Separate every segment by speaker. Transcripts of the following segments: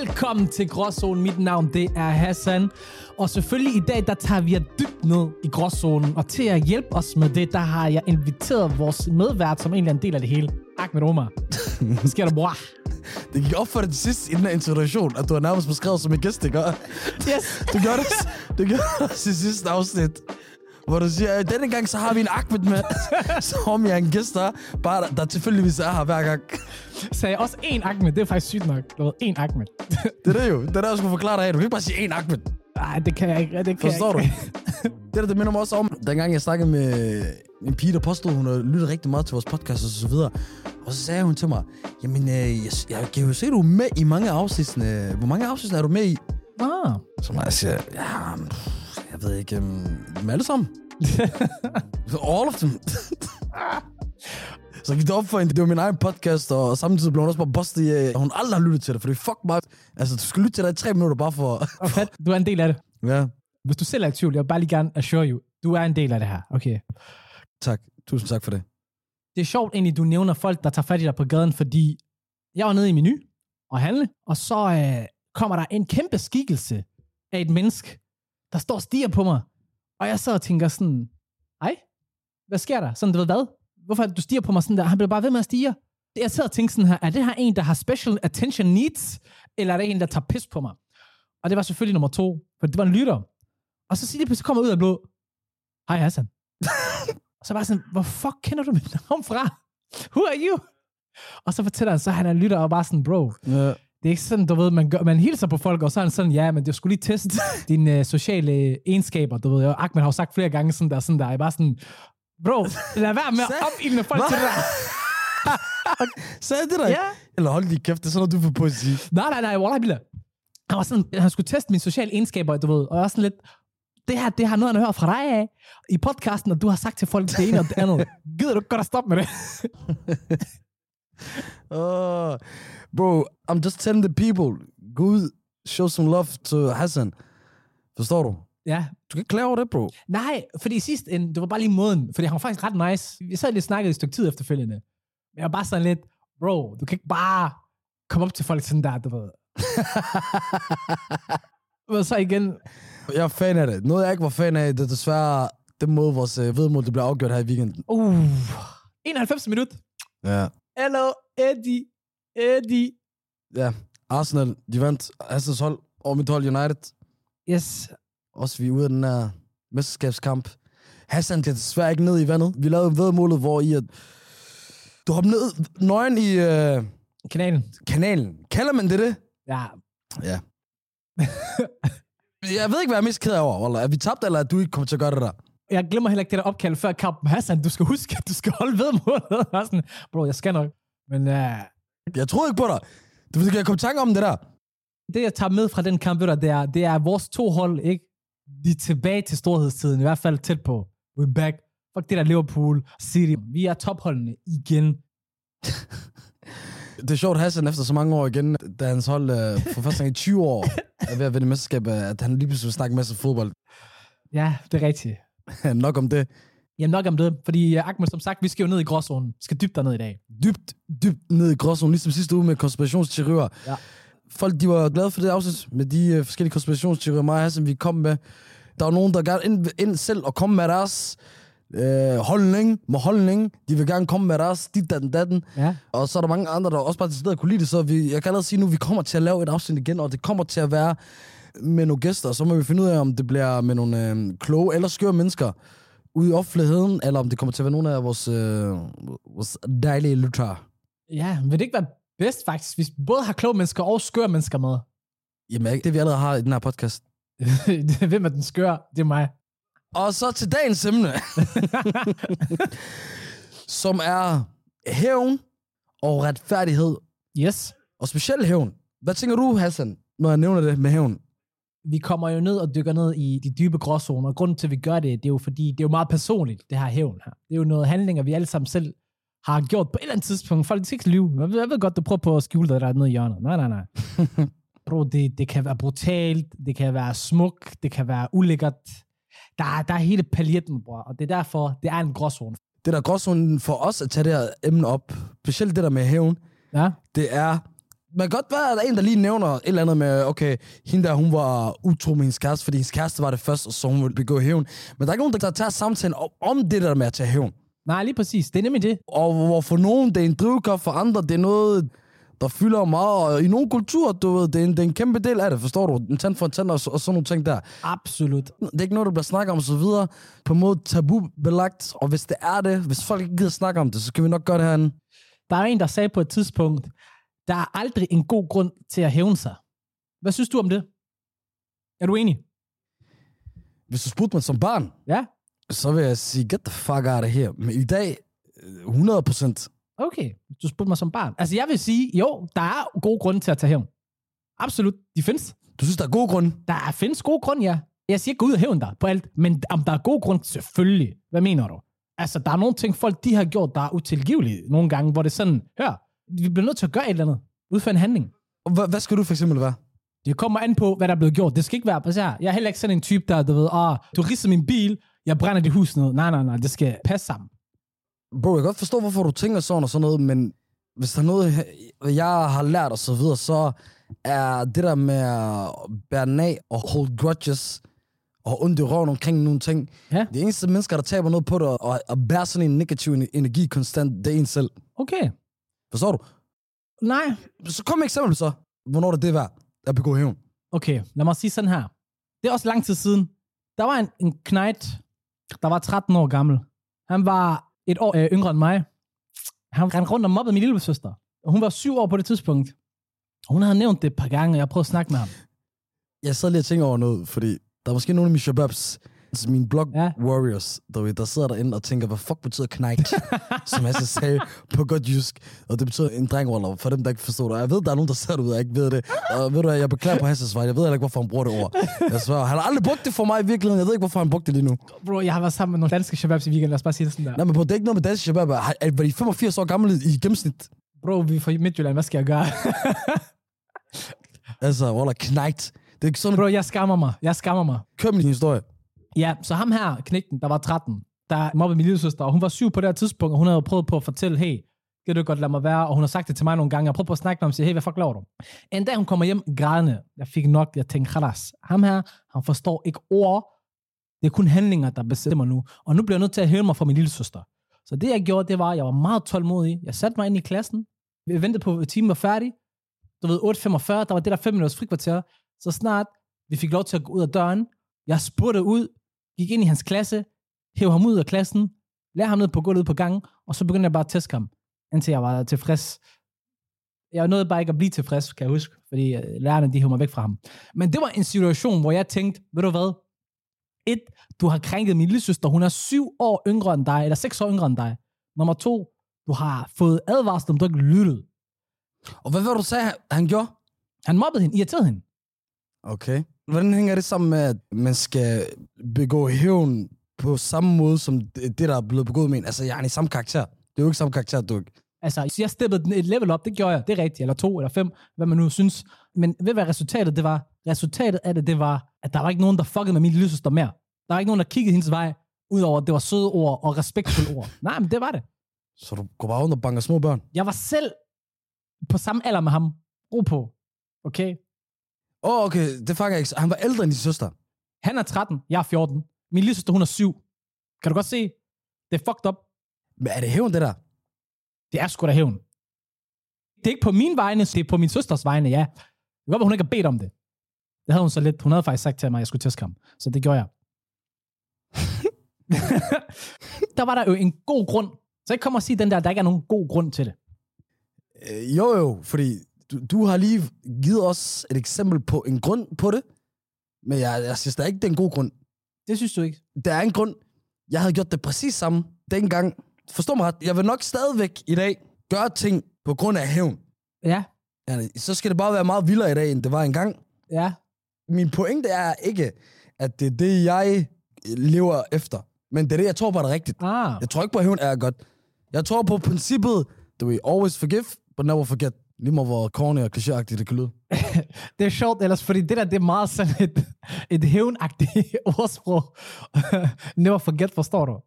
Speaker 1: Velkommen til Gråzonen. Mit navn det er Hassan. Og selvfølgelig i dag, der tager vi jer dybt ned i Gråzonen. Og til at hjælpe os med det, der har jeg inviteret vores medvært, som egentlig er en del af det hele. Ahmed Omar. Hvad sker der, bror?
Speaker 2: Det gik op for dig til sidst i den her introduktion, at du har nærmest beskrevet som en gæst, ikke?
Speaker 1: Yes.
Speaker 2: Du gjorde det, du gjorde det sidste afsnit. Hvor du siger, at denne gang så har vi en Ahmed med, som jeg er en gæst der, bare der, der tilfældigvis er her hver gang.
Speaker 1: Sagde jeg også én Ahmed. Det er faktisk sygt nok. Du ved, én Ahmed.
Speaker 2: Det er det jo. Det er der, jeg skulle forklare dig af. Du kan ikke bare sige en Ahmed.
Speaker 1: Nej, det kan jeg ikke. Det kan
Speaker 2: Forstår du?
Speaker 1: jeg ikke.
Speaker 2: Det der, det minder mig også om, dengang jeg snakkede med en pige, der påstod, hun har lyttet rigtig meget til vores podcast og så videre. Og så sagde hun til mig, jamen, øh, jeg, jeg kan jo se, du er med i mange afsnit. Hvor mange afsnit er du med i?
Speaker 1: Ah.
Speaker 2: Så jeg siger, ja, jeg ved ikke, um, dem alle sammen. All of them. så gik det op for hende, det var min egen podcast, og samtidig blev hun også bare bustet i, at hun aldrig har lyttet til det, for det er fuck mig. Altså, du skal lytte til det i tre minutter bare for...
Speaker 1: Fedt, du er en del af det.
Speaker 2: ja,
Speaker 1: Hvis du selv er i tvivl, jeg vil bare lige gerne assure you, du er en del af det her. Okay.
Speaker 2: tak. Tusind tak for det.
Speaker 1: Det er sjovt egentlig, du nævner folk, der tager fat i dig på gaden, fordi jeg var nede i menu og handle, og så øh, kommer der en kæmpe skikkelse af et menneske, der står og stiger på mig. Og jeg så og tænker sådan, ej, hvad sker der? Sådan, du ved hvad? Hvorfor er det, du stiger på mig sådan der? Han bliver bare ved med at stige. Jeg sidder og tænker sådan her, er det her en, der har special attention needs, eller er det en, der tager pis på mig? Og det var selvfølgelig nummer to, for det var en lytter. Og så siger det pludselig, kommer ud af blå. Hej Hassan. og så var jeg sådan, hvor fuck kender du mit navn fra? Who are you? Og så fortæller han så, at han er lytter, og bare sådan, bro,
Speaker 2: Ja.
Speaker 1: Det er ikke sådan, du ved, man, gør, man hilser på folk, og så er han sådan, ja, men det skulle lige teste dine uh, sociale egenskaber, du ved. Og Ahmed har jo sagt flere gange sådan der, sådan der, jeg er bare sådan, bro, lad være med at opildne folk til det der.
Speaker 2: Sagde det der?
Speaker 1: Ja.
Speaker 2: Eller hold lige kæft, det er sådan noget, du får på at sige.
Speaker 1: Nej, nej, nej, Wallah Billah. Han var sådan, han skulle teste mine sociale egenskaber, du ved, og jeg var sådan lidt, det her, det har noget, han hørt fra dig af, i podcasten, og du har sagt til folk det ene og det andet. Gider du ikke godt at stoppe med det?
Speaker 2: Uh, bro, I'm just telling the people, gå ud, show some love to Hassan. Forstår du?
Speaker 1: Ja,
Speaker 2: Du kan ikke klage over det, bro.
Speaker 1: Nej, fordi sidst, en, det var bare lige måden, fordi han var faktisk ret nice. Vi sad lige og snakkede et stykke tid efterfølgende. Men jeg var bare sådan lidt, bro, du kan ikke bare komme op til folk sådan der, du ved. Men så igen,
Speaker 2: Jeg er fan af det. Noget, jeg ikke var fan af, det er desværre den måde, vores øh, vedmål det blev afgjort her i weekenden.
Speaker 1: uh, 91 minut.
Speaker 2: Ja.
Speaker 1: Hello, Eddie, Eddie.
Speaker 2: Ja, Arsenal, de vandt Hassans hold og mit hold United.
Speaker 1: Yes,
Speaker 2: Også vi er ude af den her mesterskabskamp. Hassan, er desværre ikke ned i vandet. Vi lavede vedmålet, hvor i at du hoppede ned nøgen i øh,
Speaker 1: kanalen.
Speaker 2: kanalen. Kalder man det det?
Speaker 1: Ja,
Speaker 2: Ja. jeg ved ikke, hvad jeg er mest ked af over, Wallah. Er vi tabt, eller at du ikke kommer til at gøre det der?
Speaker 1: jeg glemmer heller ikke det der opkald før kampen. Hassan, du skal huske, at du skal holde ved målet. Jeg var sådan, bro, jeg skal nok. Men uh,
Speaker 2: Jeg troede ikke på dig. Du ved, jeg kom tanke om det der.
Speaker 1: det, jeg tager med fra den kamp, ved du, det er, det er vores to hold, ikke? De er tilbage til storhedstiden, i hvert fald tæt på. We're back. Fuck det der Liverpool City. Vi er topholdene igen.
Speaker 2: Det er sjovt, Hassan efter så mange år igen, da hans hold øh, for første gang i 20 år er ved at vinde mesterskab, at han lige pludselig vil snakke en masse fodbold.
Speaker 1: Ja, det er rigtigt.
Speaker 2: Nok om det.
Speaker 1: Jamen nok om det, fordi uh, Ahmed, som sagt, vi skal jo ned i gråzonen. Vi skal dybt derned i dag.
Speaker 2: Dybt, dybt ned i gråzonen, ligesom sidste uge med konspirationsteorier.
Speaker 1: Ja.
Speaker 2: Folk, de var glade for det afsnit med de øh, forskellige konspirationsteorier, mig og Hassan, vi kom med. Der var nogen, der gerne ind, ind selv og komme med deres øh, holdning, med holdning. De vil gerne komme med deres dit, datten, datten.
Speaker 1: Ja.
Speaker 2: Og så er der mange andre, der også bare til stedet kunne lide det, så vi, jeg kan allerede sige nu, vi kommer til at lave et afsnit igen, og det kommer til at være med nogle gæster, så må vi finde ud af, om det bliver med nogle øh, kloge eller skøre mennesker ude i offentligheden, eller om det kommer til at være nogle af vores, øh, vores dejlige lyttere.
Speaker 1: Ja, vil det ikke være bedst faktisk, hvis vi både har kloge mennesker og skøre mennesker med?
Speaker 2: Jamen, det vi allerede har i den her podcast.
Speaker 1: Hvem er den skøre? Det er mig.
Speaker 2: Og så til dagens emne, som er hævn og retfærdighed,
Speaker 1: Yes.
Speaker 2: og specielt hævn. Hvad tænker du, Hassan, når jeg nævner det med hævn?
Speaker 1: Vi kommer jo ned og dykker ned i de dybe gråzoner, og grunden til, at vi gør det, det er jo fordi, det er jo meget personligt, det her hævn her. Det er jo noget handlinger, vi alle sammen selv har gjort på et eller andet tidspunkt. Folk, skal ikke lyve. Jeg ved, jeg ved godt, du prøver på at skjule dig der nede i hjørnet. Nej, nej, nej. Bro, det, det kan være brutalt, det kan være smuk, det kan være ulækkert. Der, er- der er hele paljetten, bror, og det er derfor, det er en gråzone.
Speaker 2: Det der gråzonen for os at tage det her emne op, specielt det der med hævn,
Speaker 1: Ja?
Speaker 2: det er man kan godt være, at der er en, der lige nævner et eller andet med, okay, hende der, hun var utro med hendes kæreste, fordi hendes kæreste var det først, og så hun ville begå hævn. Men der er ikke nogen, der tager samtalen om, det der med at tage hævn.
Speaker 1: Nej, lige præcis. Det er nemlig det.
Speaker 2: Og hvor for nogen, det er en drivkraft, for andre, det er noget, der fylder meget. Og i nogle kulturer, du ved, det er en, det er en kæmpe del af det, forstår du? En tand for en tand og, og sådan nogle ting der.
Speaker 1: Absolut.
Speaker 2: Det er ikke noget, der bliver snakket om, så videre. På en måde tabubelagt. Og hvis det er det, hvis folk ikke gider snakke om det, så kan vi nok gøre det herinde.
Speaker 1: Der er en, der sagde på et tidspunkt, der er aldrig en god grund til at hævne sig. Hvad synes du om det? Er du enig?
Speaker 2: Hvis du spurgte mig som barn,
Speaker 1: Ja?
Speaker 2: så vil jeg sige, get the fuck out of here. Men i dag, øh, 100 procent.
Speaker 1: Okay, du spurgte mig som barn. Altså, jeg vil sige, jo, der er gode grunde til at tage hævn. Absolut, de findes.
Speaker 2: Du synes, der er gode grunde?
Speaker 1: Der er- findes gode grunde, ja. Jeg siger ikke, gå ud og hævn dig på alt, men om der er gode grund, selvfølgelig. Hvad mener du? Altså, der er nogle ting, folk de har gjort, der er utilgivelige nogle gange, hvor det er sådan, hør, vi bliver nødt til at gøre et eller andet. Udføre en handling.
Speaker 2: Og Hvad, skal du for eksempel være?
Speaker 1: Det kommer an på, hvad der er blevet gjort. Det skal ikke være, altså, jeg er heller ikke sådan en type, der, du ved, ah, du ridser min bil, jeg brænder dit hus ned. Nej, nej, nej, det skal passe sammen.
Speaker 2: Bro, jeg kan godt forstå, hvorfor du tænker sådan og sådan noget, men hvis der er noget, jeg har lært og så videre, så er det der med at bære af og hold grudges og ondt i røven omkring nogle ting.
Speaker 1: Ja.
Speaker 2: De eneste mennesker, der taber noget på det og, og bærer sådan en negativ energi konstant, det er en selv.
Speaker 1: Okay.
Speaker 2: Forstår du?
Speaker 1: Nej.
Speaker 2: Så kom med et eksempel så. Hvornår er det værd at begå hævn?
Speaker 1: Okay, lad mig sige sådan her. Det er også lang tid siden. Der var en, en knægt, der var 13 år gammel. Han var et år øh, yngre end mig. Han rendte rundt og mobbede min lille søster. Og hun var syv år på det tidspunkt. Hun havde nævnt det et par gange, og jeg prøvede at snakke med ham.
Speaker 2: Jeg sad lige og tænker over noget, fordi der er måske nogle af mine shababs, altså mine blog
Speaker 1: Ja.
Speaker 2: warriors, der, ved, der sidder derinde og tænker, hvad fuck betyder knægt? som jeg så sagde på godt jysk. Og det betyder en drengroller, for dem, der ikke forstår det. Jeg ved, der er nogen, der sidder derude, og ikke ved det. Og ved du hvad, jeg beklager på Hasses vej. Jeg ved heller ikke, hvorfor han bruger det ord. Jeg svarer, han har aldrig brugt det for mig i virkeligheden. Jeg ved ikke, hvorfor han brugte det lige nu.
Speaker 1: Bro, jeg har været sammen med nogle danske shababs i weekenden. Lad os bare sige det sådan der.
Speaker 2: Nej, men bro, det er ikke noget med danske shabab. Var de 85 år gamle i gennemsnit?
Speaker 1: Bro, vi er fra Midtjylland. Hvad skal jeg gøre?
Speaker 2: Altså, Waller, knægt. Det er ikke sådan,
Speaker 1: Bro, jeg skammer mig. Jeg skammer mig.
Speaker 2: kør med din historie.
Speaker 1: Ja, så ham her, knægten, der var 13, der mobbede min lille søster, og hun var syv på det her tidspunkt, og hun havde prøvet på at fortælle, hey, kan du godt lade mig være? Og hun har sagt det til mig nogle gange. Jeg prøvede på at snakke med ham og sige, hey, hvad fuck laver du? En dag hun kommer hjem grædende. Jeg fik nok, jeg tænkte, khalas. Ham her, han forstår ikke ord. Det er kun handlinger, der bestemmer nu. Og nu bliver jeg nødt til at hæve mig fra min lille søster. Så det jeg gjorde, det var, at jeg var meget tålmodig. Jeg satte mig ind i klassen. Vi ventede på, at timen var færdig. Du ved, 8.45, der var det der 5 minutters frikvarter. Så snart vi fik lov til at gå ud af døren, jeg spurgte ud, gik ind i hans klasse, hæv ham ud af klassen, lagde ham ned på gulvet på gangen, og så begyndte jeg bare at tæske ham, indtil jeg var tilfreds. Jeg nåede bare ikke at blive tilfreds, kan jeg huske, fordi øh, lærerne, de hævde mig væk fra ham. Men det var en situation, hvor jeg tænkte, ved du hvad? Et, du har krænket min lille søster, hun er syv år yngre end dig, eller seks år yngre end dig. Nummer to, du har fået advarsel, om du ikke lyttede.
Speaker 2: Og hvad var du sagde, han gjorde?
Speaker 1: Han mobbede hende, irriterede hende.
Speaker 2: Okay. Hvordan hænger det sammen med, at man skal begå hævn på samme måde, som det, der er blevet begået med en? Altså, jeg er i samme karakter. Det er jo ikke samme karakter, du ikke.
Speaker 1: Altså, så jeg steppede den et level op, det gjorde jeg, det er rigtigt, eller to, eller fem, hvad man nu synes. Men ved hvad resultatet det var? Resultatet af det, det var, at der var ikke nogen, der fuckede med min lille søster mere. Der var ikke nogen, der kiggede hendes vej, udover at det var søde ord og respektfulde ord. Nej, men det var det.
Speaker 2: Så du går bare rundt og banker små børn?
Speaker 1: Jeg var selv på samme alder med ham. Ro på. Okay?
Speaker 2: Åh, oh, okay, det fanger jeg ikke. Han var ældre end din søster.
Speaker 1: Han er 13, jeg er 14. Min lille søster, hun er 7. Kan du godt se? Det er fucked up.
Speaker 2: Men er det hævn, det der?
Speaker 1: Det er sgu da hævn. Det er ikke på min vegne, det er på min søsters vegne, ja. Det godt være, hun ikke har bedt om det. Det havde hun så lidt. Hun havde faktisk sagt til mig, at jeg skulle tæske ham. Så det gjorde jeg. der var der jo en god grund. Så ikke komme og sige den der, der ikke er nogen god grund til det.
Speaker 2: Øh, jo, jo, fordi du, du har lige givet os et eksempel på en grund på det, men jeg, jeg synes, der er ikke, det er en god grund.
Speaker 1: Det synes du ikke?
Speaker 2: Der er en grund. Jeg havde gjort det præcis samme dengang. Forstå mig ret. Jeg vil nok stadigvæk i dag gøre ting på grund af hævn.
Speaker 1: Ja,
Speaker 2: Ja, så skal det bare være meget vildere i dag, end det var engang.
Speaker 1: ja.
Speaker 2: Min pointe er ikke, at det er det, jeg lever efter. Men det er det, jeg tror på, er rigtigt.
Speaker 1: Ah,
Speaker 2: Jeg tror ikke på, at hævn er godt. Jeg tror på princippet, do we always forgive, but never forget. Lige meget hvor corny og klichéagtigt det kan lyde.
Speaker 1: det er sjovt ellers, fordi det der, det er meget sådan et, et hævnagtigt ordsprog. Never forget, forstår du?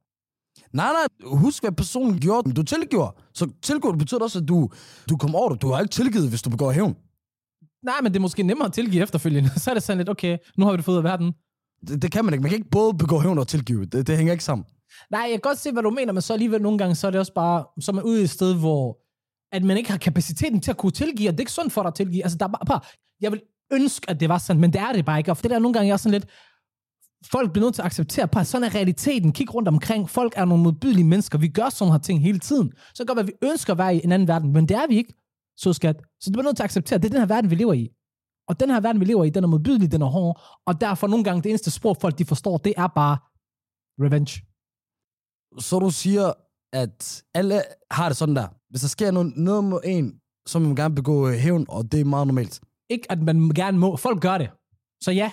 Speaker 2: Nej, nej, husk, hvad personen gjorde. Du tilgjorde. Så tilgive betyder også, at du, du kom over det. Du har ikke tilgivet, hvis du begår hævn.
Speaker 1: Nej, men det er måske nemmere at tilgive efterfølgende. Så er det sådan lidt, okay, nu har vi det fået af verden.
Speaker 2: Det, det kan man ikke. Man kan ikke både begå hævn og tilgive. Det, det hænger ikke sammen.
Speaker 1: Nej, jeg kan godt se, hvad du mener, men så alligevel nogle gange, så er det også bare, så er man ude i et sted, hvor at man ikke har kapaciteten til at kunne tilgive, og det er ikke sundt for dig at tilgive. Altså, der er bare, bare, jeg vil ønske, at det var sådan, men det er det bare ikke. Og for det der nogle gange, jeg er sådan lidt, folk bliver nødt til at acceptere, på, sådan er realiteten. Kig rundt omkring. Folk er nogle modbydelige mennesker. Vi gør sådan her ting hele tiden. Så kan det godt at vi ønsker at være i en anden verden, men det er vi ikke, så skat. Så du bliver nødt til at acceptere, at det er den her verden, vi lever i. Og den her verden, vi lever i, den er modbydelig, den er hård. Og derfor nogle gange, det eneste sprog, folk de forstår, det er bare revenge.
Speaker 2: Så du siger, at alle har det sådan der. Hvis der sker noget, noget med en, så må man gerne begå øh, hævn, og det er meget normalt.
Speaker 1: Ikke, at man gerne må. Folk gør det. Så ja,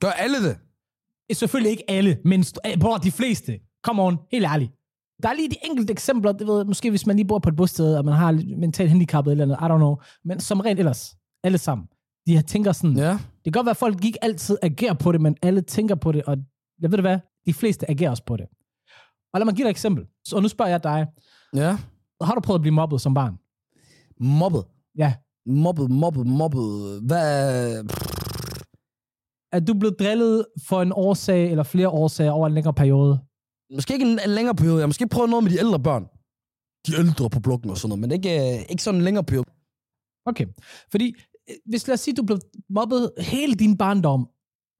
Speaker 2: Gør alle det?
Speaker 1: selvfølgelig ikke alle, men eh, bror, de fleste. Come on, helt ærligt. Der er lige de enkelte eksempler, det ved, måske hvis man lige bor på et bosted, og man har mentalt handicappet eller andet, I don't know. Men som rent ellers, alle sammen. De tænker sådan,
Speaker 2: Ja.
Speaker 1: det kan godt være, at folk ikke altid agerer på det, men alle tænker på det, og jeg ved det hvad, de fleste agerer også på det. Og lad mig give dig et eksempel. Så nu spørger jeg dig,
Speaker 2: Ja.
Speaker 1: Har du prøvet at blive mobbet som barn?
Speaker 2: Mobbet.
Speaker 1: Ja.
Speaker 2: Mobbet, mobbet, mobbet. Hvad?
Speaker 1: Er du blevet drillet for en årsag eller flere årsager over en længere periode?
Speaker 2: Måske ikke en, en længere periode. Jeg måske prøvet noget med de ældre børn. De ældre på blokken og sådan noget, men ikke, øh, ikke sådan en længere periode.
Speaker 1: Okay. Fordi, øh, hvis lad os sige, du blev mobbet hele din barndom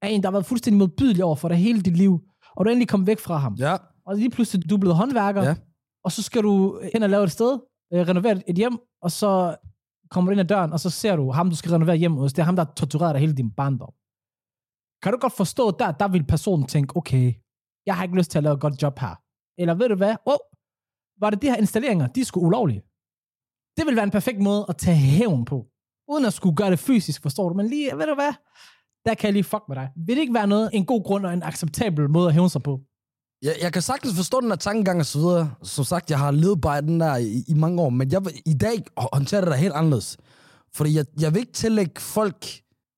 Speaker 1: af en, der har været fuldstændig modbydelig over for dig hele dit liv, og du endelig kom væk fra ham,
Speaker 2: Ja.
Speaker 1: og lige pludselig du er blevet håndværker,
Speaker 2: Ja
Speaker 1: og så skal du hen og lave et sted, øh, renovere et hjem, og så kommer du ind ad døren, og så ser du ham, du skal renovere hjem hos. Det er ham, der har tortureret dig hele din barndom. Kan du godt forstå, der, der vil personen tænke, okay, jeg har ikke lyst til at lave et godt job her. Eller ved du hvad? Oh, var det de her installeringer, de skulle ulovlige? Det vil være en perfekt måde at tage hævn på. Uden at skulle gøre det fysisk, forstår du? Men lige, ved du hvad? Der kan jeg lige fuck med dig. Vil det ikke være noget, en god grund og en acceptabel måde at hævne sig på?
Speaker 2: Jeg, jeg kan sagtens forstå den her tankegang og så videre. Som sagt, jeg har levet bare den der i, i mange år, men jeg i dag håndtere det der helt anderledes. Fordi jeg, jeg vil ikke tillægge folk,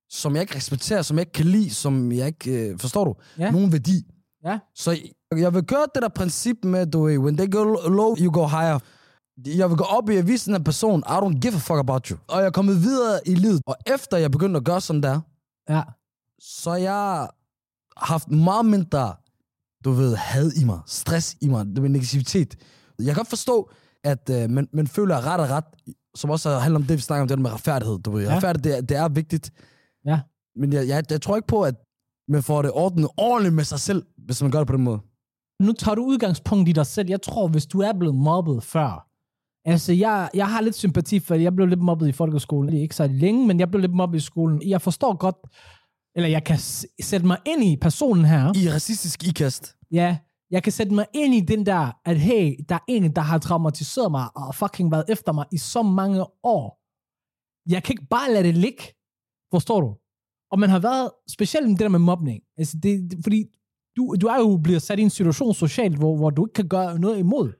Speaker 2: som jeg ikke respekterer, som jeg ikke kan lide, som jeg ikke, øh, forstår du,
Speaker 1: Ja.
Speaker 2: nogen værdi.
Speaker 1: Ja.
Speaker 2: Så jeg, jeg vil køre det der princip med, du ved, when they go low, you go higher. Jeg vil gå op i at vise den her person, I don't give a fuck about you. Og jeg er kommet videre i livet, og efter jeg begyndte at gøre sådan der,
Speaker 1: Ja.
Speaker 2: så jeg har haft meget mindre, du ved, had i mig, stress i mig, det med negativitet. Jeg kan godt forstå, at øh, man, man føler at ret og ret, som også handler om det, vi snakker om, det med retfærdighed. Du ved.
Speaker 1: Ja.
Speaker 2: Retfærdighed, det er, det er vigtigt.
Speaker 1: Ja.
Speaker 2: Men jeg, jeg, jeg tror ikke på, at man får det ordnet ordentligt med sig selv, hvis man gør det på den måde.
Speaker 1: nu tager du udgangspunkt i dig selv. Jeg tror, hvis du er blevet mobbet før, altså jeg, jeg har lidt sympati for, jeg blev lidt mobbet i folkeskolen. Det er ikke så længe, men jeg blev lidt mobbet i skolen. Jeg forstår godt, eller jeg kan s- sætte mig ind i personen her.
Speaker 2: I racistisk ikast.
Speaker 1: Ja, jeg kan sætte mig ind i den der, at hey, der er en, der har traumatiseret mig og fucking været efter mig i så mange år. Jeg kan ikke bare lade det ligge. Forstår du? Og man har været, specielt med det der med mobning, altså det, det, fordi du, du er jo blevet sat i en situation socialt, hvor, hvor du ikke kan gøre noget imod.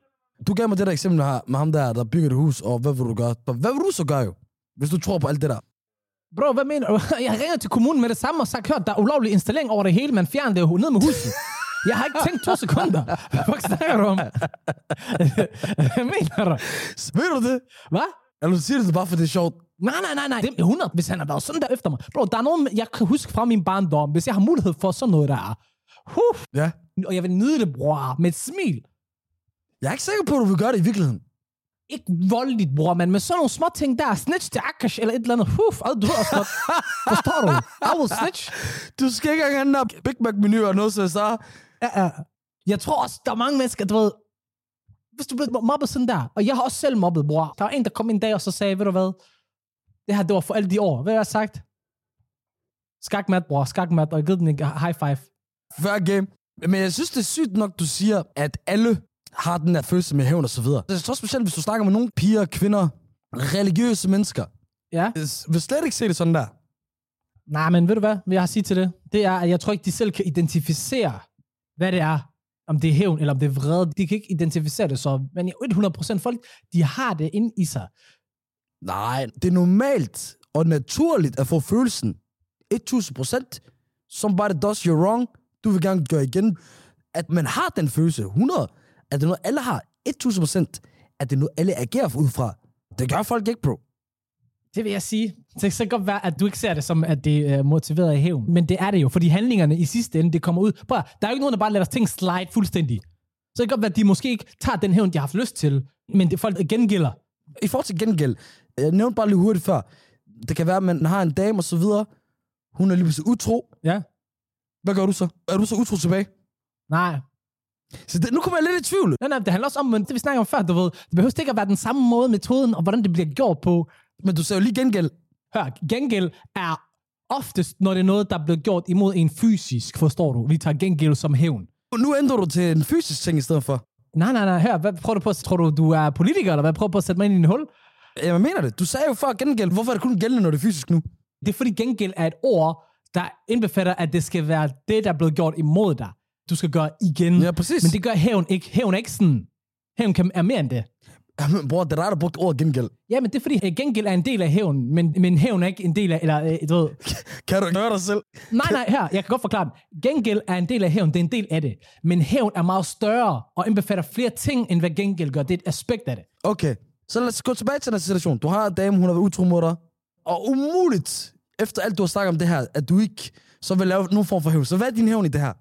Speaker 2: Du gav mig det der eksempel her med ham der, der bygger et hus, og hvad vil du gøre? Hvad vil du så gøre jo? Hvis du tror på alt det der.
Speaker 1: Bro, hvad mener du? Jeg ringer til kommunen med det samme og sagt, hørt, der er ulovlig installering over det hele, man fjerner det jo ned med huset. Jeg har ikke tænkt to sekunder. Hvad fuck snakker du om? Hvad mener du?
Speaker 2: Ved du det?
Speaker 1: Hvad?
Speaker 2: Eller du siger det bare, for det er sjovt.
Speaker 1: Nej, nej, nej, nej. Det er 100, hvis han har været sådan der efter mig. Bro, der er noget, jeg kan huske fra min barndom, hvis jeg har mulighed for sådan noget der. Huh,
Speaker 2: Ja.
Speaker 1: og jeg vil nyde det, bror, med et smil.
Speaker 2: Jeg er ikke sikker på, at du vil gøre det i virkeligheden.
Speaker 1: Ikke voldeligt, bror, men med sådan nogle små ting der. Snitch til Akash eller et eller andet. Huf, og du også. Forstår du? I will snitch.
Speaker 2: Du skal ikke engang have den der Big Mac-menu og noget, så jeg.
Speaker 1: Ja, ja. Jeg tror også, der er mange mennesker, du ved, hvis du bliver mobbet sådan der, og jeg har også selv mobbet, bror. Der var en, der kom en dag og så sagde, ved du hvad, det her, det var for alle de år. Hvad har jeg sagt? Skakmat, bror, skakmat, og jeg givet den en high five.
Speaker 2: Fair game. Men jeg synes, det er sygt nok, du siger, at alle har den der følelse med hævn og så videre. Jeg tror specielt, hvis du snakker med nogle piger, kvinder, religiøse mennesker,
Speaker 1: Ja.
Speaker 2: vil slet ikke se det sådan der.
Speaker 1: Nej, men ved du hvad, hvad jeg har at sige til det? Det er, at jeg tror ikke, de selv kan identificere, hvad det er. Om det er hævn, eller om det er vrede. De kan ikke identificere det så. Men 100% folk, de har det inde i sig.
Speaker 2: Nej, det er normalt og naturligt at få følelsen 1000%. Somebody does you wrong. Du vil gerne gøre igen. At man har den følelse 100. Er det noget, alle har? 1000 procent. Er det noget, alle agerer ud fra? Det gør folk ikke, bro.
Speaker 1: Det vil jeg sige. Det kan godt være, at du ikke ser det som, at det er motiveret af hævn. Men det er det jo, fordi handlingerne i sidste ende, det kommer ud. Prøv, der er jo ikke nogen, der bare lader ting slide fuldstændig. Så det kan godt være, at de måske ikke tager den hævn, de har haft lyst til, men det folk gengælder.
Speaker 2: I forhold til gengæld, jeg nævnte bare lige hurtigt før, det kan være, at man har en dame og så videre, hun er lige pludselig utro.
Speaker 1: Ja.
Speaker 2: Hvad gør du så? Er du så utro tilbage?
Speaker 1: Nej.
Speaker 2: Så det, nu kommer jeg lidt i tvivl.
Speaker 1: Nej, nej, det handler også om, men det vi snakker om før, du ved, det behøver ikke at være den samme måde, metoden, og hvordan det bliver gjort på.
Speaker 2: Men du sagde jo lige gengæld.
Speaker 1: Hør, gengæld er oftest, når det er noget, der bliver gjort imod en fysisk, forstår du? Vi tager gengæld som hævn.
Speaker 2: Nu ændrer du til en fysisk ting i stedet for.
Speaker 1: Nej, nej, nej, hør, hvad prøver du på? Tror du, du er politiker, eller hvad? Prøver du på at sætte mig ind i en hul?
Speaker 2: Jeg mener det. Du sagde jo før gengæld. Hvorfor er det kun gældende, når det er fysisk nu?
Speaker 1: Det er fordi gengæld er et ord, der indbefatter, at det skal være det, der er blevet gjort imod dig. Du skal gøre igen.
Speaker 2: Ja, præcis.
Speaker 1: Men det gør hævn ikke. Hævn er ikke sådan. Hævn kan, er mere end det.
Speaker 2: Jamen, bror, det er dig, der brugte ordet gengæld.
Speaker 1: Ja, men det er fordi, øh, gengæld er en del af hævn, men, men hævn er ikke en del af, eller øh, du ved.
Speaker 2: Kan du ikke høre dig selv?
Speaker 1: Nej, nej, her, jeg kan godt forklare det. Gengæld er en del af hævn, det er en del af det. Men hævn er meget større og indbefatter flere ting, end hvad gengæld gør. Det er et aspekt af det.
Speaker 2: Okay, så lad os gå tilbage til den situation. Du har en dame, hun har været utro mod dig. Og umuligt, efter alt du har snakket om det her, at du ikke så vil lave nogen form for hævn. Så hvad er din hævn i det her?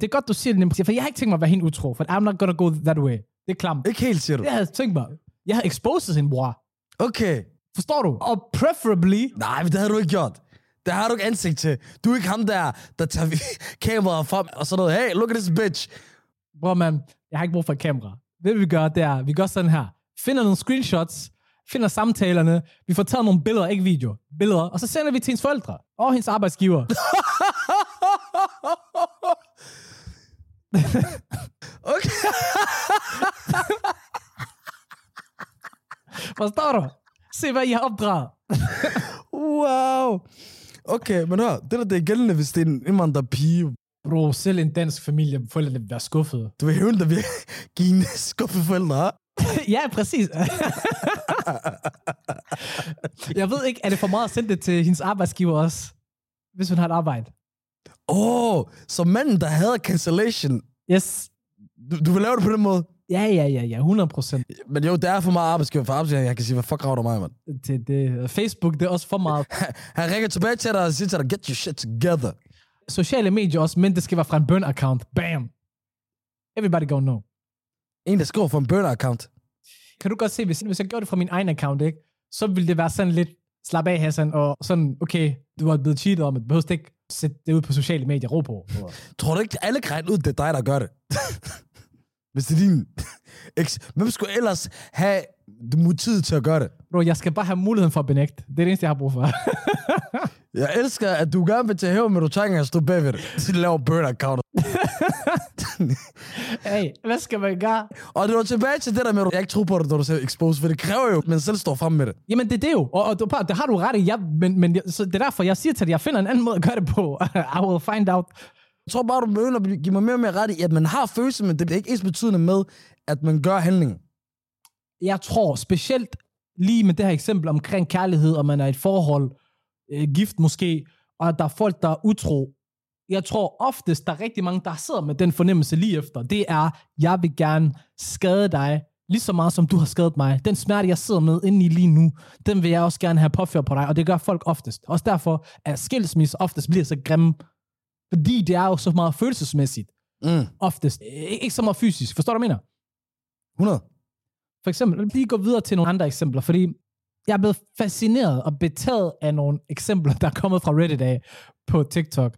Speaker 1: Det er godt, du siger det, for jeg har ikke tænkt mig at være helt utro, for I'm not gonna go that way. Det er klamt.
Speaker 2: Ikke helt, siger du.
Speaker 1: Det havde jeg tænkt mig. Jeg har exposed sin bror.
Speaker 2: Okay.
Speaker 1: Forstår du? Og preferably,
Speaker 2: Nej, men det havde du ikke gjort. Det har du ikke ansigt til. Du er ikke ham der, der tager kameraet frem og sådan noget. Hey, look at this bitch.
Speaker 1: bror man, jeg har ikke brug for et kamera. Det vi gør, det er, vi gør sådan her. Finder nogle screenshots, finder samtalerne, vi får taget nogle billeder, ikke video, billeder, og så sender vi til hendes forældre og hendes arbejdsgiver.
Speaker 2: Okay.
Speaker 1: Forstår du? Se, hvad I har opdraget.
Speaker 2: Wow. Okay, men hør, det der det er gældende, hvis det er en indvandrerpige.
Speaker 1: Bro, selv en dansk familie, forældrene vil være skuffede.
Speaker 2: Du vil hævne ved at give en skuffe forældre,
Speaker 1: ja, præcis. jeg ved ikke, er det for meget at sende det til hendes arbejdsgiver også? Hvis hun har et arbejde.
Speaker 2: Åh, oh, så manden, der havde cancellation,
Speaker 1: Yes.
Speaker 2: du, du vil lave det på den måde?
Speaker 1: Ja, ja, ja, ja, 100 procent.
Speaker 2: Men jo, det er for meget arbejdsgiver for arbejdsgiver. Jeg kan sige, hvad fuck rager du mig, mand?
Speaker 1: Det, det, Facebook, det er også for meget.
Speaker 2: Han ringer tilbage til dig og siger til dig, get your shit together.
Speaker 1: Sociale medier også, men det skal være fra en burn-account. Bam! Everybody go know.
Speaker 2: En, der skriver for en burner-account.
Speaker 1: Kan du godt se, hvis, hvis jeg gjorde det fra min egen account, ikke? så ville det være sådan lidt, slap af, Hassan, og sådan, okay, du har blevet cheatet om, det behøver ikke sætte det ud på sociale medier, ro på.
Speaker 2: Tror du ikke, alle kan ud, det er dig, der gør det? Hvis det er din eks. Hvem skulle ellers have motivet til at gøre det?
Speaker 1: Bro, jeg skal bare have muligheden for at benægte. Det er det eneste, jeg har brug for.
Speaker 2: Jeg elsker, at du gerne vil til hæve, men du trænger at stå bagved det. Så du laver burner-account.
Speaker 1: hey, hvad skal man gøre?
Speaker 2: Og det var tilbage til det der med, at jeg ikke tror på det, når du siger expose, for det kræver jo, at man selv står frem med det.
Speaker 1: Jamen, det er det jo. Og, og du- det har du ret i. Jeg, men, men så det er derfor, jeg siger til dig, jeg finder en anden måde at gøre det på. I will find out.
Speaker 2: Jeg tror bare, du begynder at give mig mere og mere ret i, at man har følelser, men det er ikke ens betydende med, at man gør handlingen.
Speaker 1: jeg tror specielt lige med det her eksempel omkring kærlighed, og man er i et forhold, øh, gift måske, og at der er folk, der er utro. Jeg tror oftest, der er rigtig mange, der sidder med den fornemmelse lige efter. Det er, jeg vil gerne skade dig, lige så meget som du har skadet mig. Den smerte, jeg sidder med inde i lige nu, den vil jeg også gerne have påført på dig, og det gør folk oftest. Også derfor, at skilsmisse oftest bliver så grimme. Fordi det er jo så meget følelsesmæssigt,
Speaker 2: Mm.
Speaker 1: oftest. Øh, Ikke så meget fysisk. Forstår du, hvad jeg mener?
Speaker 2: 100.
Speaker 1: For eksempel, lige gå videre til nogle andre eksempler, fordi jeg er blevet fascineret og betaget af nogle eksempler, der er kommet fra Reddit af på TikTok.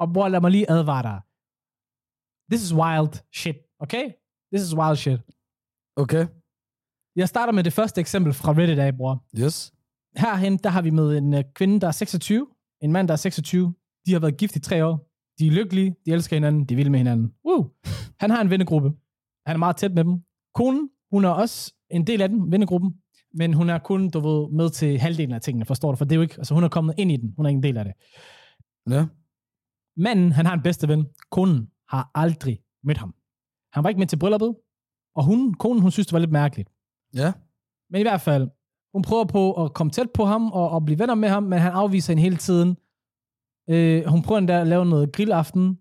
Speaker 1: Og bror, lad mig lige advare dig. This is wild shit, okay? This is wild shit.
Speaker 2: Okay.
Speaker 1: Jeg starter med det første eksempel fra Reddit af, bror.
Speaker 2: Yes.
Speaker 1: Herhen, der har vi med en øh, kvinde, der er 26, en mand, der er 26. De har været gift i tre år. De er lykkelige, de elsker hinanden, de vil med hinanden. Woo! Han har en vennegruppe. Han er meget tæt med dem. Konen, hun er også en del af den, vennegruppen. Men hun er kun, du ved, med til halvdelen af tingene, forstår du? For det er jo ikke, altså hun er kommet ind i den. Hun er ikke en del af det.
Speaker 2: Ja.
Speaker 1: Manden, han har en bedste ven. Konen har aldrig mødt ham. Han var ikke med til brylluppet. Og hun, konen, hun synes, det var lidt mærkeligt.
Speaker 2: Ja.
Speaker 1: Men i hvert fald, hun prøver på at komme tæt på ham og, og blive venner med ham, men han afviser hende hele tiden. Øh, hun prøver endda at lave noget grillaften,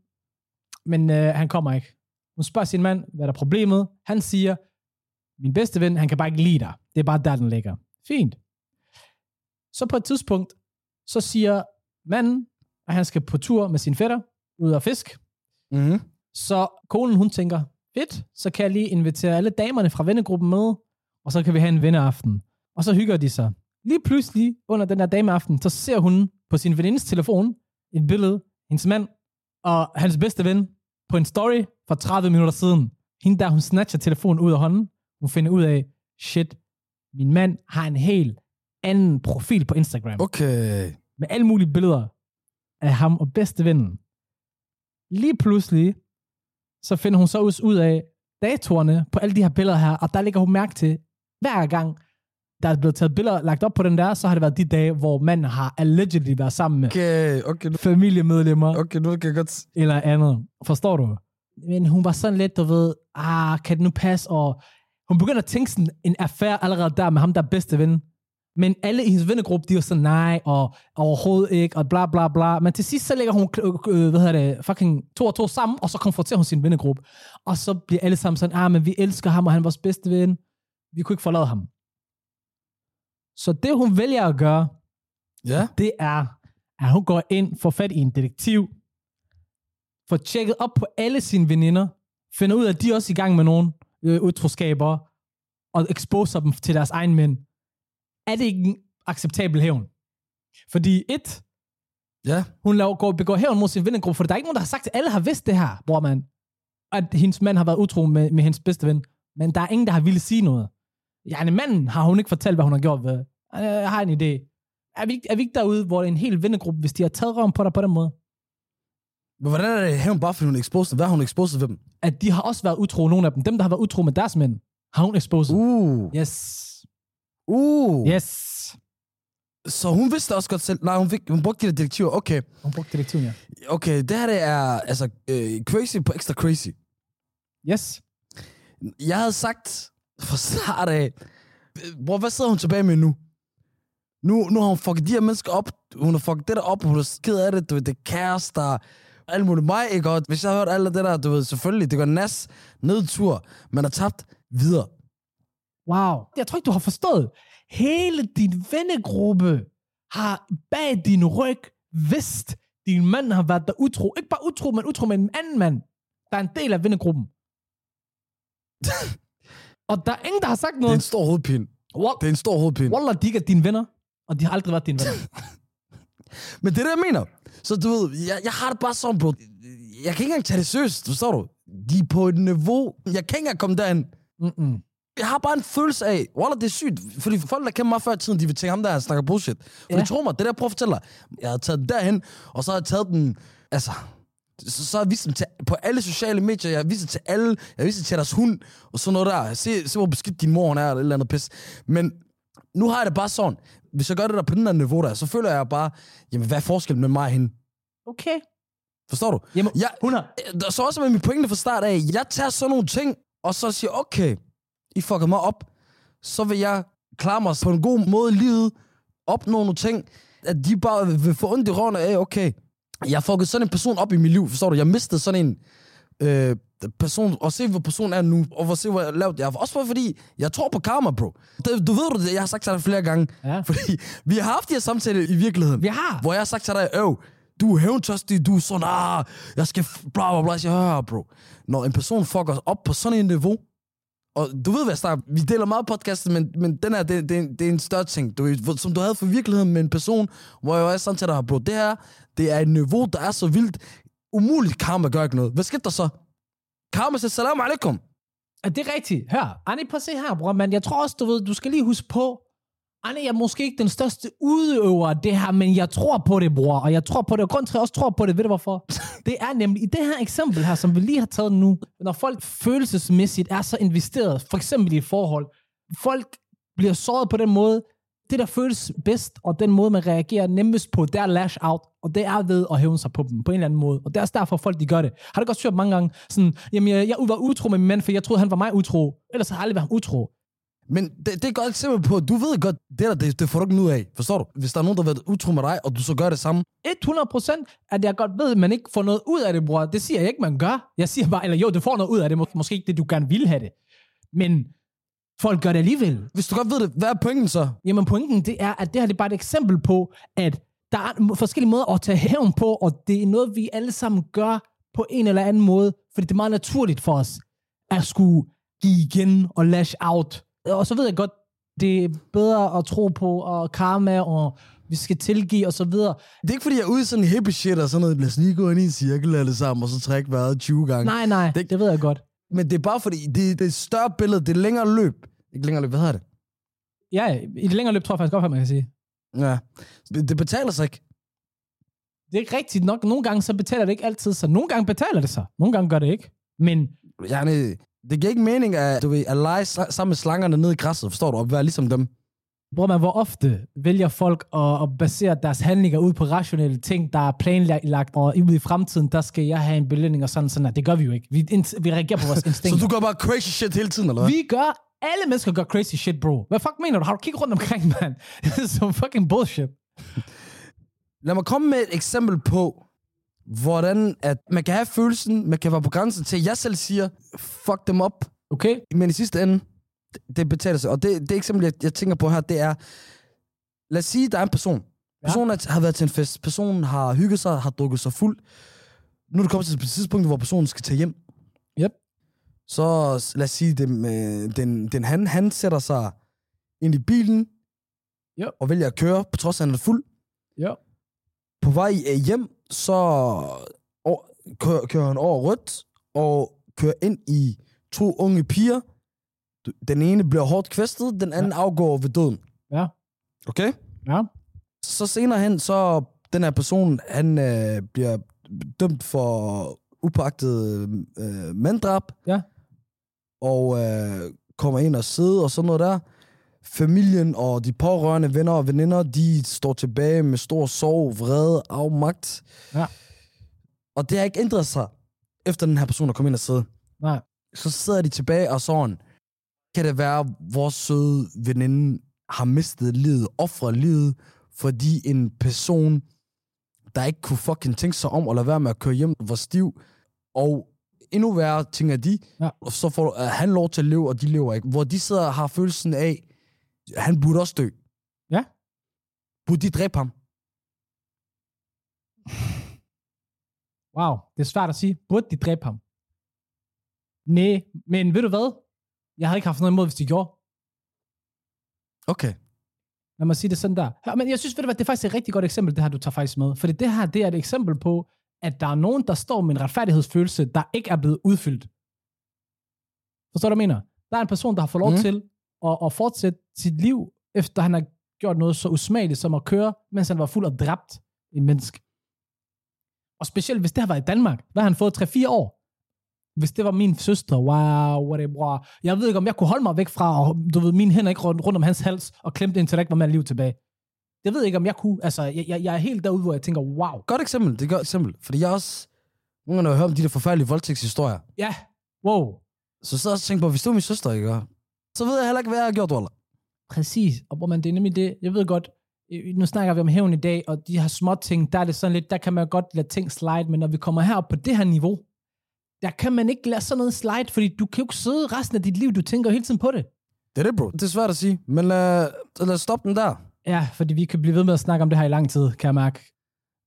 Speaker 1: men øh, han kommer ikke. Hun spørger sin mand, hvad er der problemet? Han siger, min bedste ven, han kan bare ikke lide dig. Det er bare der, den ligger. Fint. Så på et tidspunkt, så siger manden, at han skal på tur med sin fætter, ud og fisk.
Speaker 2: Mm-hmm.
Speaker 1: Så konen, hun tænker, fedt, så kan jeg lige invitere alle damerne fra vennegruppen med, og så kan vi have en venneaften. Og så hygger de sig. Lige pludselig, under den der dameaften, så ser hun på sin venindes telefon et billede, hendes mand og hans bedste ven, på en story for 30 minutter siden. Hende der, hun snatcher telefonen ud af hånden. Hun finder ud af, shit, min mand har en helt anden profil på Instagram.
Speaker 2: Okay.
Speaker 1: Med alle mulige billeder af ham og bedste vennen. Lige pludselig, så finder hun så også ud af datorerne på alle de her billeder her, og der ligger hun mærke til, hver gang der er blevet taget billeder lagt op på den der, så har det været de dage, hvor manden har allegedly været sammen med
Speaker 2: Okay, okay, nu,
Speaker 1: familiemedlemmer
Speaker 2: okay, nu kan jeg godt...
Speaker 1: eller andet. Forstår du? Men hun var sådan lidt, du ved, ah, kan det nu passe? Og hun begynder at tænke sådan en affære allerede der med ham, der er bedste ven. Men alle i hendes vennegruppe, de var sådan, nej, og overhovedet ikke, og bla bla bla. Men til sidst, så lægger hun, øh, hvad hedder det, fucking to og to sammen, og så konfronterer hun sin vennegruppe. Og så bliver alle sammen sådan, ah, men vi elsker ham, og han er vores bedste ven. Vi kunne ikke forlade ham. Så det, hun vælger at gøre,
Speaker 2: Ja?
Speaker 1: det er, at hun går ind, får fat i en detektiv, får tjekket op på alle sine veninder, finder ud af, at de er også i gang med nogle øh, utroskaber, og exposer dem til deres egen mænd. Er det ikke en acceptabel hævn? Fordi et,
Speaker 2: Ja?
Speaker 1: hun laver, går, begår hævn mod sin vennegruppe, for der er ikke nogen, der har sagt, at alle har vidst det her, bror man, at hendes mand har været utro med, med hendes bedste ven. Men der er ingen, der har ville sige noget. Ja, en manden har hun ikke fortalt, hvad hun har gjort ved. Øh, Jeg har en idé. Er vi, er vi ikke derude, hvor en hel vennegruppe, hvis de har taget røven på dig på den måde?
Speaker 2: Men hvordan er det hævn bare, fordi hun er exposed? Hvad har hun exposed ved dem?
Speaker 1: At de har også været utro, nogle af dem. Dem, der har været utro med deres mænd, har hun exposed.
Speaker 2: Uh.
Speaker 1: Yes.
Speaker 2: Uh.
Speaker 1: Yes.
Speaker 2: Så hun vidste også godt selv... Nej, hun, fik, hun brugte de der detektiver. Okay.
Speaker 1: Hun brugte detektiven, ja.
Speaker 2: Okay, det her det er altså øh, crazy på ekstra crazy.
Speaker 1: Yes.
Speaker 2: Jeg havde sagt fra start af... Bror, hvad sidder hun tilbage med nu? Nu, nu har hun fucket de her mennesker op. Hun har fucket det der op. Hun er skid af det. Du ved, det er kærester. Alt muligt mig, ikke? Og hvis jeg har hørt alt det der, du ved, selvfølgelig, det går nas, nedtur. Man har tabt videre.
Speaker 1: Wow. Jeg tror ikke, du har forstået. Hele din vennegruppe har bag din ryg vidst, din mand har været der utro. Ikke bare utro, men utro med en anden mand, der er en del af vennegruppen. og der er ingen, der har sagt
Speaker 2: Det er
Speaker 1: noget.
Speaker 2: en stor hovedpine.
Speaker 1: Wall-
Speaker 2: Det er en stor hovedpine.
Speaker 1: Wallah, de ikke er dine venner, og de har aldrig været dine venner.
Speaker 2: Men det er det, jeg mener. Så du ved, jeg, jeg har det bare sådan, bro. Jeg kan ikke engang tage det seriøst, forstår du? De er på et niveau. Jeg kan ikke engang komme derhen.
Speaker 1: Mm-mm.
Speaker 2: Jeg har bare en følelse af, Wallah, det er sygt. Fordi folk, der kender mig før i tiden, de vil tænke ham der, han snakker bullshit. For
Speaker 1: Ja.
Speaker 2: tro mig, det der, jeg prøver at fortælle dig. Jeg har taget den derhen, og så har jeg taget den, altså, så, så har jeg vist dem til, på alle sociale medier, jeg har vist det til alle, jeg har vist det til deres hund, og sådan noget der. Se, se hvor beskidt din mor hun er, eller et eller andet pis. Men nu har jeg det bare sådan, hvis jeg gør det der på den der niveau der, så føler jeg bare, jamen hvad er forskellen med mig og hende?
Speaker 1: Okay.
Speaker 2: Forstår du?
Speaker 1: Jamen,
Speaker 2: Jeg,
Speaker 1: hun har...
Speaker 2: der så også med min pointe fra start af, jeg tager sådan nogle ting, og så siger, okay, I fucker mig op, så vil jeg klare mig på en god måde i livet, opnå nogle ting, at de bare vil få ondt i røven af, okay, jeg fuckede sådan en person op i mit liv, forstår du? Jeg mistede sådan en øh, person, og se hvor personen er nu, og hvor se hvor jeg lavede. Jeg også bare fordi, jeg tror på karma, bro. Det, du ved det, jeg har sagt til dig flere gange.
Speaker 1: Ja.
Speaker 2: Fordi vi har haft de her samtaler i virkeligheden.
Speaker 1: Vi har.
Speaker 2: Hvor jeg har sagt til dig, øv, du er hævntørstig, du er sådan, ah, jeg skal bla bla bla. Jeg siger, hør, bro. Når en person fucker op på sådan et niveau, og du ved, hvad jeg snakker Vi deler meget podcastet, men, men den her, det, det, er en- det er en større ting, du, som du havde for virkeligheden med en person, hvor jeg var sådan til dig, bro, det her, det er et niveau, der er så vildt, umuligt karma gør ikke noget. Hvad skete der så? Karma siger, salam alaikum.
Speaker 1: Er det rigtigt? Hør, Annie, prøv at se her, bror, men jeg tror også, du ved, du skal lige huske på, Annie, jeg er måske ikke den største udøver af det her, men jeg tror på det, bror, og jeg tror på det, og grund til, at jeg også tror på det, ved du hvorfor? Det er nemlig i det her eksempel her, som vi lige har taget nu, når folk følelsesmæssigt er så investeret, for eksempel i et forhold, folk bliver såret på den måde, det der føles bedst, og den måde, man reagerer nemmest på, det er lash out, og det er ved at hæve sig på dem, på en eller anden måde. Og det er også derfor, folk de gør det. Har du godt hørt mange gange, sådan, jamen jeg, jeg var utro med min mand, for jeg troede, han var mig utro. Ellers har jeg aldrig været ham utro.
Speaker 2: Men det, det er et godt eksempel på, du ved godt, det der, det, det får du ikke ud af. Forstår du? Hvis der er nogen, der har været utro med dig, og du så gør det samme.
Speaker 1: 100% at jeg godt ved, at man ikke får noget ud af det, bror. Det siger jeg ikke, man gør. Jeg siger bare, eller jo, du får noget ud af det. Mås- måske ikke det, du gerne vil have det. Men folk gør det alligevel.
Speaker 2: Hvis du godt ved det, hvad er pointen så?
Speaker 1: Jamen pointen, det er, at det her det er bare et eksempel på, at der er forskellige måder at tage hævn på, og det er noget, vi alle sammen gør på en eller anden måde, fordi det er meget naturligt for os at skulle give igen og lash out. Og så ved jeg godt, det er bedre at tro på og karma, og vi skal tilgive og så videre.
Speaker 2: Det er ikke fordi, jeg er ude i sådan en hippie shit og sådan noget. Lad os lige gå ind i en cirkel alle sammen, og så trække vejret 20 gange.
Speaker 1: Nej, nej,
Speaker 2: Det-
Speaker 1: det, det ved jeg godt.
Speaker 2: Men det er bare fordi, det, det er et større billede, det er længere løb. Ikke længere løb, hvad hedder det?
Speaker 1: Ja, i det længere løb tror jeg faktisk godt, at man kan sige.
Speaker 2: Ja. Det det betaler sig ikke.
Speaker 1: Det er ikke rigtigt nok. Nogle gange så betaler det ikke altid sig. Nogle gange betaler det sig. Nogle gange gør det ikke. Men
Speaker 2: Yani, det giver ikke mening at, du ved, at lege sammen med slangerne nede i græsset, forstår du? Og være ligesom dem.
Speaker 1: Hvor man, hvor ofte vælger folk at, at basere deres handlinger ud på rationelle ting, der er planlagt, og ud i fremtiden, der skal jeg have en belønning og sådan sådan. noget. Det gør vi jo ikke. Vi, vi reagerer på vores
Speaker 2: Så
Speaker 1: instinkter.
Speaker 2: du gør bare crazy shit hele tiden, eller hvad?
Speaker 1: Vi gør, alle mennesker gør crazy shit, bro. Hvad fuck mener du? Har du kigget rundt omkring, mand? Det er så fucking bullshit.
Speaker 2: Lad mig komme med et eksempel på, hvordan at man kan have følelsen, man kan være på grænsen til, at jeg selv siger, fuck dem op,
Speaker 1: Okay?
Speaker 2: men i sidste ende, det, det betaler sig. Og det, det eksempel, jeg, jeg tænker på her, det er, lad os sige, der er en person. Personen ja. har været til en fest, personen har hygget sig, har drukket sig fuld. Nu er det kommet til et tidspunkt, hvor personen skal tage hjem. Så lad os sige, den, øh, den, den han, han sætter sig ind i bilen,
Speaker 1: Ja.
Speaker 2: og vælger at køre, på trods af, at han er fuld.
Speaker 1: Ja.
Speaker 2: På vej øh, hjem, så over, kører, kører han over rødt, og kører ind i to unge piger. Den ene bliver hårdt kvæstet, den anden ja. afgår ved døden.
Speaker 1: Ja.
Speaker 2: Okay?
Speaker 1: Ja.
Speaker 2: Så senere hen, så den her person, han øh, bliver dømt for upagtet øh, manddrab.
Speaker 1: Ja.
Speaker 2: Og øh, kommer ind og sidder og sådan noget der. Familien og de pårørende venner og veninder, de står tilbage med stor sorg, vrede, afmagt.
Speaker 1: Ja.
Speaker 2: Og det har ikke ændret sig, efter den her person er kommet ind og sidde.
Speaker 1: Nej.
Speaker 2: Så sidder de tilbage og sådan, kan det være, at vores søde veninde har mistet livet, offret livet, fordi en person, der ikke kunne fucking tænke sig om at lade være med at køre hjem, var stiv. Og endnu værre, tænker de,
Speaker 1: Ja.
Speaker 2: og så får uh, han lov til at leve, og de lever ikke. Hvor de sidder og har følelsen af, han burde også dø.
Speaker 1: Ja.
Speaker 2: Burde de dræbe ham?
Speaker 1: Wow, det er svært at sige. Burde de dræbe ham? Nej, men ved du hvad? Jeg havde ikke haft noget imod, hvis de gjorde.
Speaker 2: Okay.
Speaker 1: Lad mig sige det sådan der. Ja, men jeg synes, ved du hvad, det er faktisk et rigtig godt eksempel, det her, du tager faktisk med. Fordi det her, det er et eksempel på, at der er nogen, der står med en retfærdighedsfølelse, der ikke er blevet udfyldt. Forstår du, hvad jeg mener? Der er en person, der har fået lov mm. til at, at fortsætte sit liv, efter han har gjort noget så usmageligt som at køre, mens han var fuld og dræbt en menneske. Og specielt, hvis det har været i Danmark, der har han fået 3-4 år. Hvis det var min søster, wow, what a wow. Jeg ved ikke, om jeg kunne holde mig væk fra, og du ved, mine hænder ikke rundt, rundt om hans hals, og klemte indtil der ikke var mere liv tilbage. Jeg ved ikke, om jeg kunne, altså, jeg, jeg, jeg er helt derude, hvor jeg tænker, wow.
Speaker 2: Godt eksempel, det er et godt eksempel. Fordi jeg også, nogle gange, når jeg hører om de der forfærdelige voldtægtshistorier,
Speaker 1: Ja, wow.
Speaker 2: så sidder jeg også og tænker på, hvis det var min søster, ikke? Så ved jeg heller ikke, hvad jeg har gjort, Waller.
Speaker 1: Præcis, og hvor man, det er nemlig det, jeg ved godt, øh, nu snakker vi om hævn i dag, og de her små ting, der er det sådan lidt, der kan man godt lade ting slide, men når vi kommer herop på det her niveau, der kan man ikke lade sådan noget slide, fordi du kan jo ikke sidde resten af dit liv, du tænker hele tiden på det.
Speaker 2: Det er det, bro. Det er svært at sige, men lad, lad os stoppe den der.
Speaker 1: Ja, fordi vi kan blive ved med at snakke om det her i lang tid, kan jeg mærke.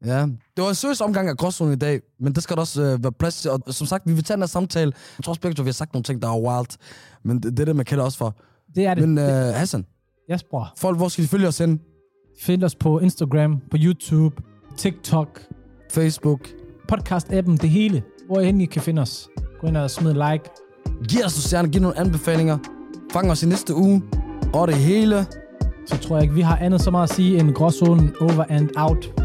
Speaker 2: Ja, det var en seriøs omgang af gråzonen i dag, men det skal der også øh, være plads til. Og som sagt, vi vil tage den her samtale. Jeg tror begge vi har sagt nogle ting, der er wild, men det, det er det, man kender også for.
Speaker 1: Det er det.
Speaker 2: Men øh, Hassan,
Speaker 1: Yes, bror.
Speaker 2: folk, hvor skal de følge os hen?
Speaker 1: Find os på Instagram, på YouTube, TikTok,
Speaker 2: Facebook.
Speaker 1: podcast-appen, det hele. Hvor end I kan finde os. Gå ind og smid en like.
Speaker 2: Giv os nogle stjerner, giv nogle anbefalinger. Fang os i næste uge. Og det hele.
Speaker 1: Så tror jeg ikke, vi har andet så meget at sige end gråzonen over and out.